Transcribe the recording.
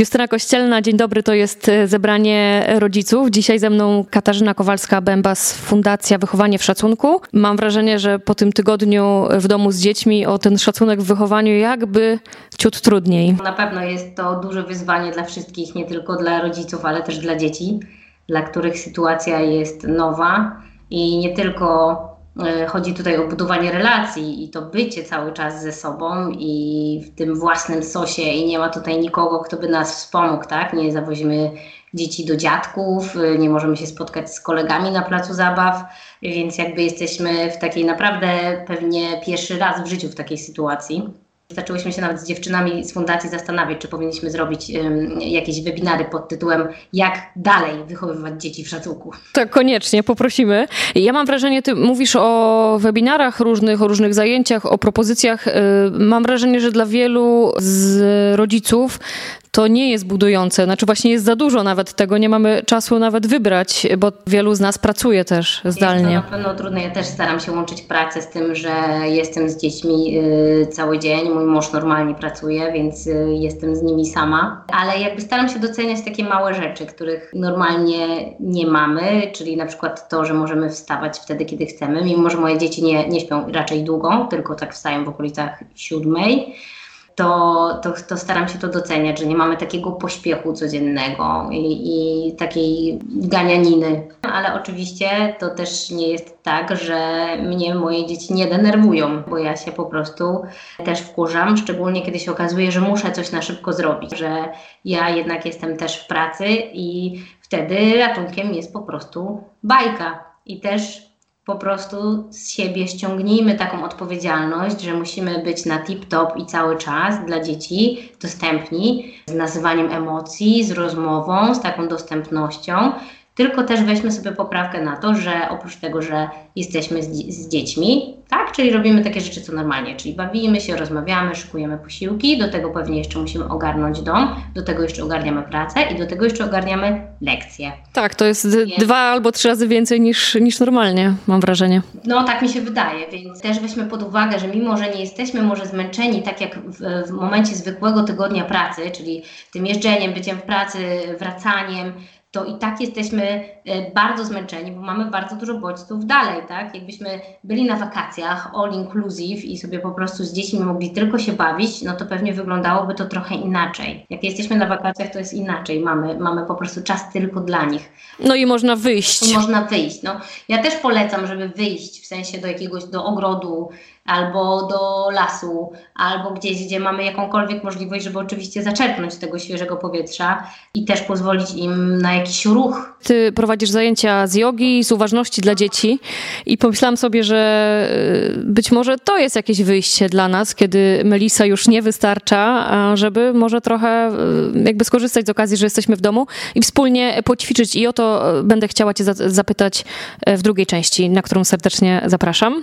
Justyna Kościelna, dzień dobry, to jest e, zebranie rodziców. Dzisiaj ze mną Katarzyna Kowalska-Bębas, Fundacja Wychowanie w Szacunku. Mam wrażenie, że po tym tygodniu w domu z dziećmi o ten szacunek w wychowaniu jakby ciut trudniej. Na pewno jest to duże wyzwanie dla wszystkich, nie tylko dla rodziców, ale też dla dzieci, dla których sytuacja jest nowa i nie tylko chodzi tutaj o budowanie relacji i to bycie cały czas ze sobą i w tym własnym sosie i nie ma tutaj nikogo, kto by nas wspomógł, tak? Nie zawozimy dzieci do dziadków, e, nie możemy się spotkać z kolegami na placu zabaw, więc jakby jesteśmy w takiej naprawdę pewnie pierwszy raz w życiu w takiej sytuacji. Zaczęłyśmy się nawet z dziewczynami z fundacji zastanawiać, czy powinniśmy zrobić um, jakieś webinary pod tytułem Jak dalej wychowywać dzieci w szacunku. Tak, koniecznie, poprosimy. Ja mam wrażenie, ty mówisz o webinarach różnych, o różnych zajęciach, o propozycjach. Y, mam wrażenie, że dla wielu z rodziców to nie jest budujące. Znaczy właśnie jest za dużo nawet tego, nie mamy czasu nawet wybrać, bo wielu z nas pracuje też zdalnie. Jest to na pewno trudne. Ja też staram się łączyć pracę z tym, że jestem z dziećmi y, cały dzień. Mój mąż normalnie pracuje, więc y, jestem z nimi sama. Ale jakby staram się doceniać takie małe rzeczy, których normalnie nie mamy, czyli na przykład to, że możemy wstawać wtedy, kiedy chcemy, mimo że moje dzieci nie, nie śpią raczej długo, tylko tak wstają w okolicach siódmej to, to, to, staram się to doceniać, że nie mamy takiego pośpiechu codziennego i, i, takiej ganianiny. Ale oczywiście to też nie jest tak, że mnie moje dzieci nie denerwują, bo ja się po prostu też wkurzam, szczególnie kiedy się okazuje, że muszę coś na szybko zrobić, że ja jednak jestem też w pracy i wtedy ratunkiem jest po prostu bajka. I też po prostu z siebie ściągnijmy taką odpowiedzialność, że musimy być na tip-top i cały czas dla dzieci dostępni z nazywaniem emocji, z rozmową, z taką dostępnością. Tylko też weźmy sobie poprawkę na to, że oprócz tego, że jesteśmy z, z, dziećmi, tak, czyli robimy takie rzeczy co normalnie, czyli bawimy się, rozmawiamy, szykujemy posiłki, do tego pewnie jeszcze musimy ogarnąć dom, do tego jeszcze ogarniamy pracę i do tego jeszcze ogarniamy lekcje. Tak, to jest dwa albo trzy razy więcej niż, niż normalnie, mam wrażenie. No tak mi się wydaje, więc też weźmy pod uwagę, że mimo, że nie jesteśmy może zmęczeni tak jak w, w momencie zwykłego tygodnia pracy, czyli tym jeżdżeniem, byciem w pracy, wracaniem, to i tak jesteśmy e, bardzo zmęczeni, bo mamy bardzo dużo bodźców dalej, tak? Jakbyśmy byli na wakacjach all inclusive i sobie po prostu z dziećmi mogli tylko się bawić, no to pewnie wyglądałoby to trochę inaczej. Jak jesteśmy na wakacjach, to jest inaczej. Mamy, mamy po prostu czas tylko dla nich. No i można wyjść. I można wyjść. No, ja też polecam, żeby wyjść w sensie do jakiegoś, do ogrodu, albo do lasu, albo gdzieś, gdzie mamy jakąkolwiek możliwość, żeby oczywiście zaczerpnąć tego świeżego powietrza i też pozwolić im na jakiś ruch. Ty prowadzisz zajęcia z jogi, z uważności dla dzieci i pomyślałam sobie, że y, być może to jest jakieś wyjście dla nas, kiedy Melisa już nie wystarcza, żeby może trochę y, jakby skorzystać z okazji, że jesteśmy w domu i wspólnie poćwiczyć. I o to y, będę chciała Cię zapytać w drugiej części, na którą serdecznie zapraszam.